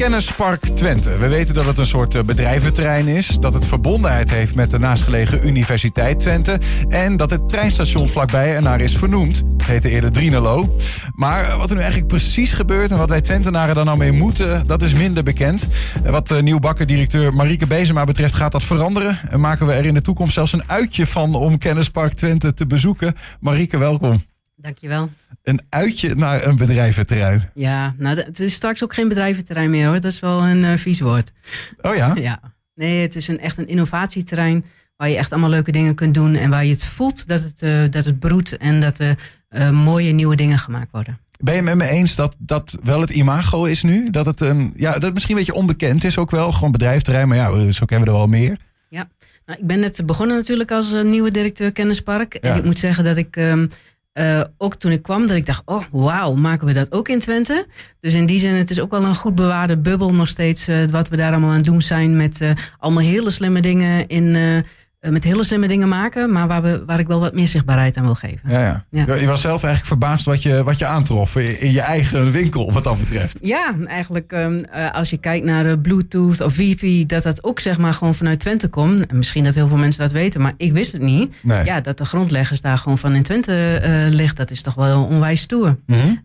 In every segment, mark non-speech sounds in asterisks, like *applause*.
Kennispark Twente. We weten dat het een soort eh, bedrijventerrein is. Dat het verbondenheid heeft met de naastgelegen Universiteit Twente. En dat het treinstation vlakbij ernaar is vernoemd. Het heette eerder Drinelo. Maar eh, wat er nu eigenlijk precies gebeurt en wat wij Twentenaren dan nou mee moeten, dat is minder bekend. Eh, Wat de nieuwbakken-directeur Marieke Bezema betreft gaat dat veranderen. En maken we er in de toekomst zelfs een uitje van om Kennispark Twente te bezoeken. Marieke, welkom. Dankjewel. Een uitje naar een bedrijventerrein. Ja, nou, het is straks ook geen bedrijventerrein meer hoor. Dat is wel een eh, vies woord. Oh ja? Ja. Nee, het is een, echt een innovatieterrein waar je echt allemaal leuke dingen kunt doen. En waar je het voelt dat het, eh, dat het broedt en dat er eh, mooie nieuwe dingen gemaakt worden. Ben je met me eens dat dat wel het imago is nu? Dat het, een, ja, dat het misschien een beetje onbekend is ook wel. Gewoon bedrijfterrein, maar ja, zo kennen we er wel meer. Ja, nou, ik ben net begonnen natuurlijk als nieuwe directeur Kennispark. Ja. En ik moet zeggen dat ik ehm, eh, ook toen ik kwam, dat ik dacht, oh wauw, maken we dat ook in Twente? Dus in die zin, het is ook wel een goed bewaarde bubbel nog steeds, eh, wat we daar allemaal aan het doen zijn met eh, allemaal hele slimme dingen in... eh, eh, met hele slimme dingen maken, maar waar, we, waar ik wel wat meer zichtbaarheid aan wil geven. Ja, ja. Ja. Je was zelf eigenlijk verbaasd wat je, wat je aantrof in, in je eigen winkel, wat dat betreft. Ja, eigenlijk ehm, eh, als je kijkt naar de Bluetooth of wifi, dat dat ook zeg maar gewoon vanuit Twente komt. En misschien dat heel veel mensen dat weten, maar ik wist het niet. Nee. Ja, dat de grondleggers daar gewoon van in Twente eh ligt, dat is toch wel onwijs stoer.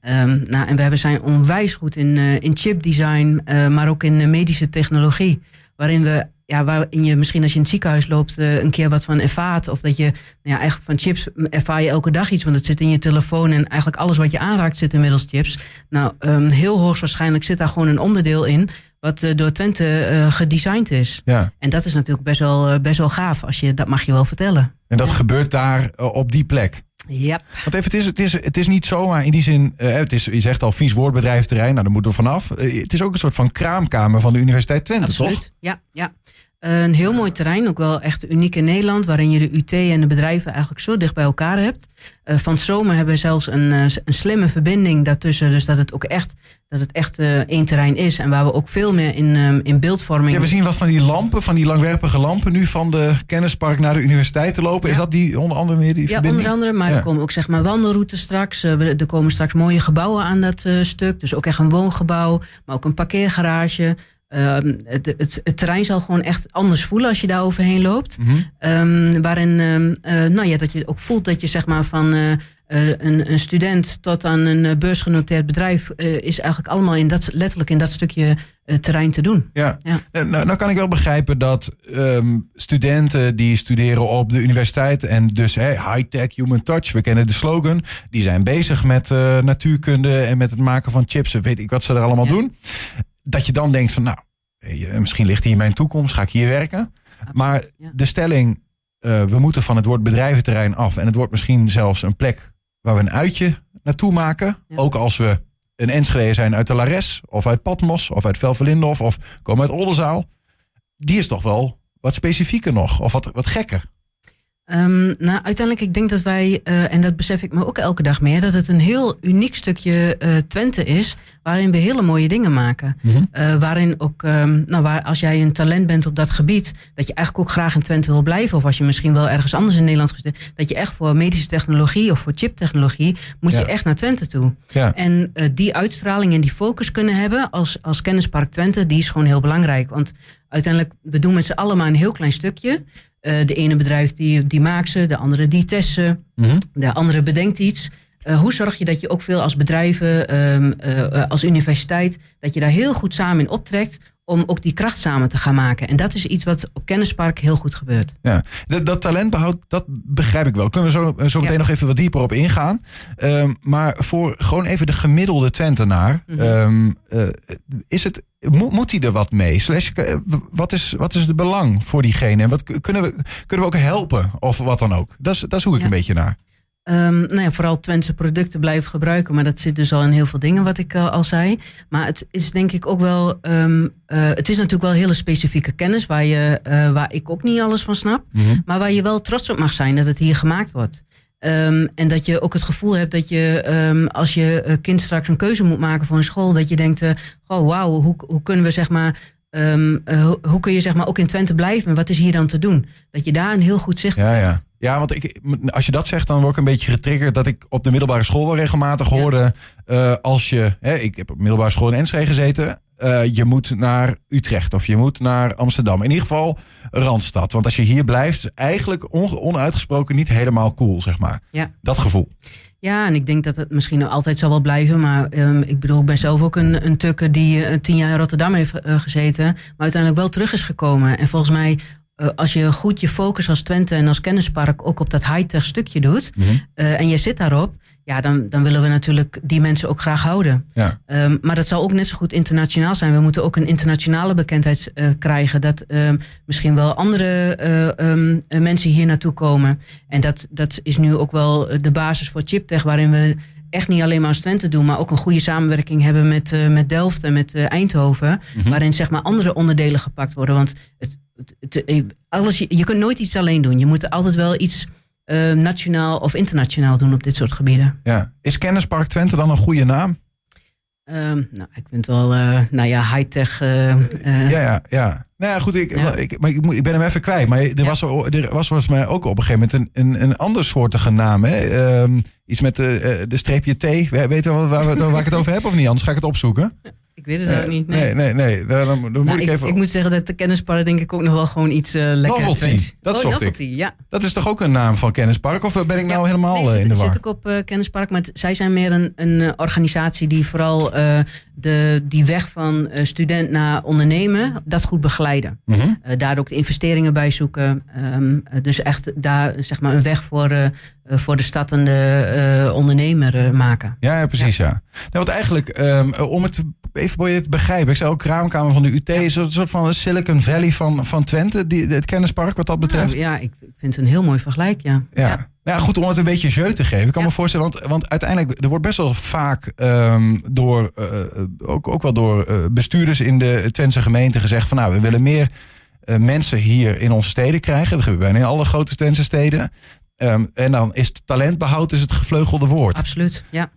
Ehm, nou, en we hebben zijn onwijs goed in, eh, in chipdesign, eh, maar ook in eh, medische technologie. Waarin we, ja, waarin je misschien als je in het ziekenhuis loopt, eh, een keer wat van ervaart. Of dat je, nou ja, eigenlijk van chips ervaar je elke dag iets, want het zit in je telefoon en eigenlijk alles wat je aanraakt zit inmiddels chips. Nou, ehm, heel hoogstwaarschijnlijk zit daar gewoon een onderdeel in, wat eh, door Twente eh, gedesigned is. Ja. En dat is natuurlijk best wel, best wel gaaf, als je, dat mag je wel vertellen. En dat gebeurt daar op die plek. Ja. Want even, het is, het, is, het is niet zomaar in die zin, het is, je zegt al vies woord bedrijventerrein, nou daar moeten we vanaf. Het is ook een soort van kraamkamer van de Universiteit Twente, toch? Absoluut. Ja, ja. Een heel mooi terrein, ook wel echt uniek in Nederland, waarin je de UT en de bedrijven eigenlijk zo dicht bij elkaar hebt. Eh, van het zomer hebben we zelfs een, eh, een slimme verbinding daartussen, dus dat het ook echt, dat het echt eh, één terrein is. En waar we ook veel meer in, ehm, in beeldvorming. Ja, we zien wat van die lampen, van die langwerpige lampen nu van de kennispark naar de universiteit te lopen. Ja. Is dat die onder andere meer die Ja, verbinding? onder andere, maar Ja. er komen ook zeg maar wandelroutes straks. Eh, er komen straks mooie gebouwen aan dat eh, stuk. Dus ook echt een woongebouw, maar ook een parkeergarage. Ehm, het, het, het terrein zal gewoon echt anders voelen als je daar overheen loopt. Mhm. Ehm, waarin ehm, eh, nou ja, dat je ook voelt dat je zeg maar van eh, eh, een, een student tot aan een beursgenoteerd bedrijf is eigenlijk allemaal in dat, letterlijk in dat stukje terrein te doen. Ja, Ja. Eh, Nou, nou kan ik wel begrijpen dat studenten die studeren op de universiteit en dus hè, high-tech, human touch, we kennen de slogan, die zijn bezig met natuurkunde en met het maken van chips en weet ik wat ze er allemaal Ja. doen. Dat je dan denkt van nou, eh, misschien ligt hier mijn toekomst, ga ik hier werken. Maar ja. de stelling, eh, we moeten van het woord bedrijventerrein af en het wordt misschien zelfs een plek waar we een uitje naartoe maken. Ja. Ook als we een Enschede zijn uit de Lares of uit Patmos of uit Velvelindorf of komen uit Oldenzaal. Die is toch wel wat specifieker nog of wat, wat gekker. Ehm, nou, uiteindelijk, ik denk dat wij, eh, en dat besef ik me ook elke dag meer, dat het een heel uniek stukje eh, Twente is, waarin we hele mooie dingen maken. Eh, waarin ook, ehm, nou, waar, als jij een talent bent op dat gebied, dat je eigenlijk ook graag in Twente wil blijven, of als je misschien wel ergens anders in Nederland gestudeerd, dat je echt voor medische technologie of voor chiptechnologie, moet Ja. je echt naar Twente toe. Ja. En die uitstraling en die focus kunnen hebben als, als kennispark Twente, die is gewoon heel belangrijk. Want uiteindelijk, we doen met z'n allen maar een heel klein stukje. Eh, de ene bedrijf die, die maakt ze, de andere die test ze, Mhm. de andere bedenkt iets. Eh, hoe zorg je dat je ook veel als bedrijven, ehm, eh, als universiteit, dat je daar heel goed samen in optrekt om ook die kracht samen te gaan maken. En dat is iets wat op Kennispark heel goed gebeurt. Ja, dat, dat talentbehoud, dat begrijp ik wel. Kunnen we zo, zo meteen Ja. nog even wat dieper op ingaan. Ehm, maar voor gewoon even de gemiddelde Twentenaar. Eh, is het, moet, moet hij er wat mee? Slash, eh, wat, is, wat is de belang voor diegene? En wat kunnen we, kunnen we ook helpen? Of wat dan ook? Dat is, daar zoek ik Ja. een beetje naar. Ehm, nou ja, vooral Twentse producten blijven gebruiken. Maar dat zit dus al in heel veel dingen, wat ik eh, al zei. Maar het is denk ik ook wel. ehm, eh, het is natuurlijk wel hele specifieke kennis waar, je, eh, waar ik ook niet alles van snap. Maar waar je wel trots op mag zijn dat het hier gemaakt wordt. Ehm, en dat je ook het gevoel hebt dat je, als je kind straks een keuze moet maken voor een school, dat je denkt: oh, wauw, hoe, hoe kunnen we zeg maar. Ehm, eh, hoe, kun je zeg maar ook in Twente blijven? En wat is hier dan te doen? Dat je daar een heel goed zicht Ja, ja. Ja, want ik, als je dat zegt, dan word ik een beetje getriggerd dat ik op de middelbare school wel regelmatig hoorde. eh, als je, hè, ik heb op middelbare school in Enschede gezeten. Eh, je moet naar Utrecht of je moet naar Amsterdam. In ieder geval Randstad. Want als je hier blijft, eigenlijk on- onuitgesproken niet helemaal cool, zeg maar. Ja. Dat gevoel. Ja, en ik denk dat het misschien altijd zal wel blijven. Maar ehm, ik bedoel, ik ben zelf ook een, een tukker die eh, tien jaar in Rotterdam heeft eh, gezeten. Maar uiteindelijk wel terug is gekomen. En volgens mij, eh, als je goed je focus als Twente en als kennispark ook op dat high-tech stukje doet. eh, en je zit daarop. Ja, dan, dan willen we natuurlijk die mensen ook graag houden. Ja. Ehm, maar dat zal ook net zo goed internationaal zijn. We moeten ook een internationale bekendheid eh, krijgen. Dat ehm, misschien wel andere eh, ehm, eh, mensen hier naartoe komen. En dat, dat is nu ook wel de basis voor ChipTech, waarin we echt niet alleen maar als Twente doen, maar ook een goede samenwerking hebben met, met Delft en met Eindhoven. Waarin zeg maar andere onderdelen gepakt worden. Want het, het- eh, alles, je, kunt nooit iets alleen doen. Je moet altijd wel iets eh, nationaal of internationaal doen op dit soort gebieden. Ja. Is Kennispark Twente dan een goede naam? Ehm, nou, ik vind wel, eh, nou ja, high-tech. Ja, ja, ja. Nou ja, goed, ik, Ja. ik, maar ik, ben hem even kwijt. Maar er, Ja. was, er, was volgens mij ook op een gegeven moment een, een, een ander soortige naam. Hè? Ehm, iets met de, de streepje T. We- Weet je wel waar, we- waar ik het over heb of niet? Anders ga ik het opzoeken. Ik weet het ook Eh, niet. nee, nee, nee. Daar- Dan, dan moet Nou, ik, ik, even... ik moet zeggen dat de kennispark denk ik ook nog wel gewoon iets eh lekker Novelty, dat oh, zocht ik. novelty, ja. Dat is toch ook een naam van Kennispark? Of ben ik nou Ja, helemaal nee, eh, zit, in de zit war? ik op eh, kennispark, maar zij zijn meer een, een eh, organisatie die vooral eh, de, die weg van eh, student naar ondernemen, dat goed begeleiden. Eh, daar ook de investeringen bij zoeken. Ehm, eh, dus echt daar zeg maar een weg voor, eh, voor de stad en de ondernemer maken. Ja, ja, precies, ja. Nou, want eigenlijk, ehm, om het even voor je te begrijpen. Ik zei ook Kraamkamer van de UT. Is een soort van een Silicon Valley van, van Twente. Die, het kennispark wat dat betreft. Nou, ja, ik, ik vind het een heel mooi vergelijk, ja. Ja. Ja, goed, om het een beetje jeu te geven. Ik kan Ja. me voorstellen, want, want uiteindelijk, er wordt best wel vaak ehm, door, eh, ook, ook wel door eh, bestuurders in de Twentse gemeente gezegd van nou, we willen meer eh, mensen hier in onze steden krijgen. Dat gebeurt bijna in alle grote Twentse steden. Ehm, en dan is talentbehoud is het gevleugelde woord. Absoluut, ja.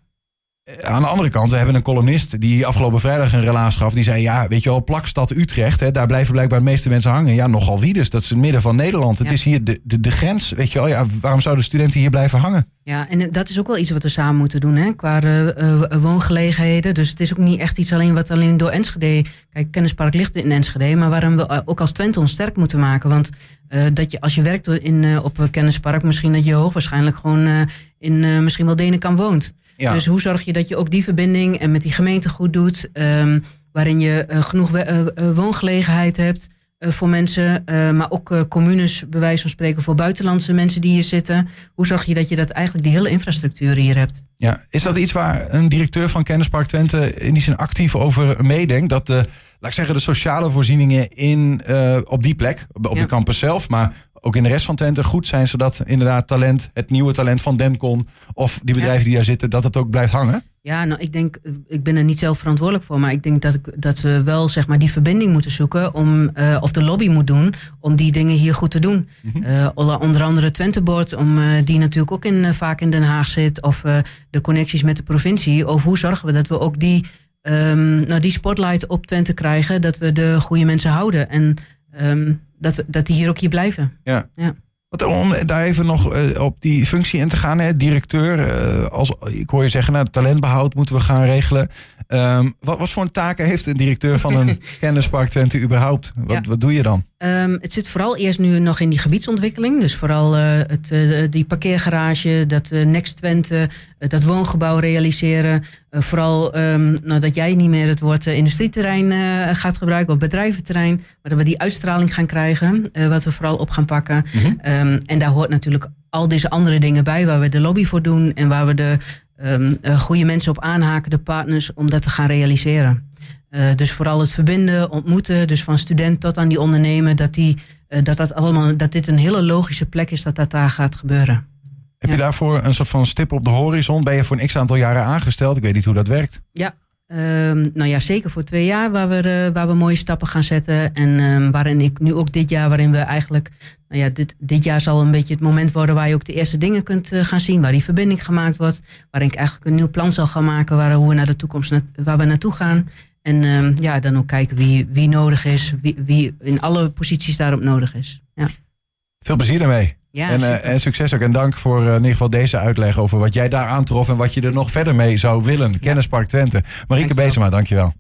Aan de andere kant, we hebben een columnist die afgelopen vrijdag een relaas gaf. Die zei, ja, weet je wel, plakstad Utrecht, hè, daar blijven blijkbaar de meeste mensen hangen. Ja, nogal wie dus. Dat is het midden van Nederland. Het Ja. is hier de, de, de grens, weet je wel. Ja, waarom zouden studenten hier blijven hangen? Ja, en dat is ook wel iets wat we samen moeten doen, hè, qua eh, eh, woongelegenheden. Dus het is ook niet echt iets alleen wat alleen door Enschede... Kijk, Kennispark ligt in Enschede, maar waarom we eh, ook als Twente ons sterk moeten maken. Want eh, dat je, als je werkt in, eh, op Kennispark, misschien dat je hoogwaarschijnlijk gewoon eh, in eh, misschien wel Denenkamp woont. Ja. Dus hoe zorg je dat je ook die verbinding en met die gemeente goed doet, ehm, waarin je eh, genoeg eh, eh, woongelegenheid hebt eh, voor mensen, eh, maar ook eh, communes, bij wijze van spreken, voor buitenlandse mensen die hier zitten. Hoe zorg je dat je dat eigenlijk die hele infrastructuur hier hebt? Ja, is dat iets waar een directeur van Kennispark Twente in die zin actief over meedenkt? Dat de, laat ik zeggen, de sociale voorzieningen in, eh, op die plek, op op Ja. de campus zelf, maar ook in de rest van Twente goed zijn, zodat inderdaad talent, het nieuwe talent van Demcon of die bedrijven die daar zitten, dat het ook blijft hangen? Ja, nou, ik denk, ik ben er niet zelf verantwoordelijk voor, maar ik denk dat, ik, dat we wel zeg maar die verbinding moeten zoeken om, eh, of de lobby moet doen om die dingen hier goed te doen. Eh, onder- onder andere Twenteboard, om, eh, die natuurlijk ook in, vaak in Den Haag zit, of de connecties met de provincie. Over hoe zorgen we dat we ook die, ehm, nou, die spotlight op Twente krijgen, dat we de goede mensen houden en ehm, dat, we, dat die hier ook hier blijven. Ja. Ja. Want om daar even nog eh, op die functie in te gaan, hè, directeur, eh, als, ik hoor je zeggen, nou, talentbehoud moeten we gaan regelen. Ehm, wat, wat voor een taken heeft een directeur van een *laughs* kennispark Twente überhaupt? Wat, Ja. wat doe je dan? Ehm, het zit vooral eerst nu nog in die gebiedsontwikkeling. Dus vooral eh, het, die parkeergarage, dat eh, Next Twente, dat woongebouw realiseren. Eh, vooral ehm, nou, dat jij niet meer het woord eh, industrieterrein eh, gaat gebruiken of bedrijventerrein. Maar dat we die uitstraling gaan krijgen, eh, wat we vooral op gaan pakken. Ehm, en daar hoort natuurlijk al deze andere dingen bij waar we de lobby voor doen. En waar we de eh, goede mensen op aanhaken, de partners, om dat te gaan realiseren. Eh, dus vooral het verbinden, ontmoeten, dus van student tot aan die ondernemer, dat, die, eh, dat, dat, allemaal, dat dit een hele logische plek is dat dat daar gaat gebeuren. Heb je daarvoor een soort van stip op de horizon? Ben je voor een x aantal jaren aangesteld? Ik weet niet hoe dat werkt. Ja, ehm, nou ja, zeker voor twee jaar waar we, eh, waar we mooie stappen gaan zetten. En ehm, waarin ik nu ook dit jaar, waarin we eigenlijk, nou ja, dit, dit jaar zal een beetje het moment worden waar je ook de eerste dingen kunt eh, gaan zien, waar die verbinding gemaakt wordt, waarin ik eigenlijk een nieuw plan zal gaan maken waar, hoe we naar de toekomst, na- waar we naartoe gaan. En ehm, ja, dan ook kijken wie, wie nodig is, wie, wie in alle posities daarop nodig is. Ja, Veel plezier daarmee. Ja en, eh, en succes ook. En dank voor eh, in ieder geval deze uitleg over wat jij daar aantrof en wat je er nog verder mee zou willen. Kennispark Twente. Marieke Dankjewel. Bezema, dankjewel.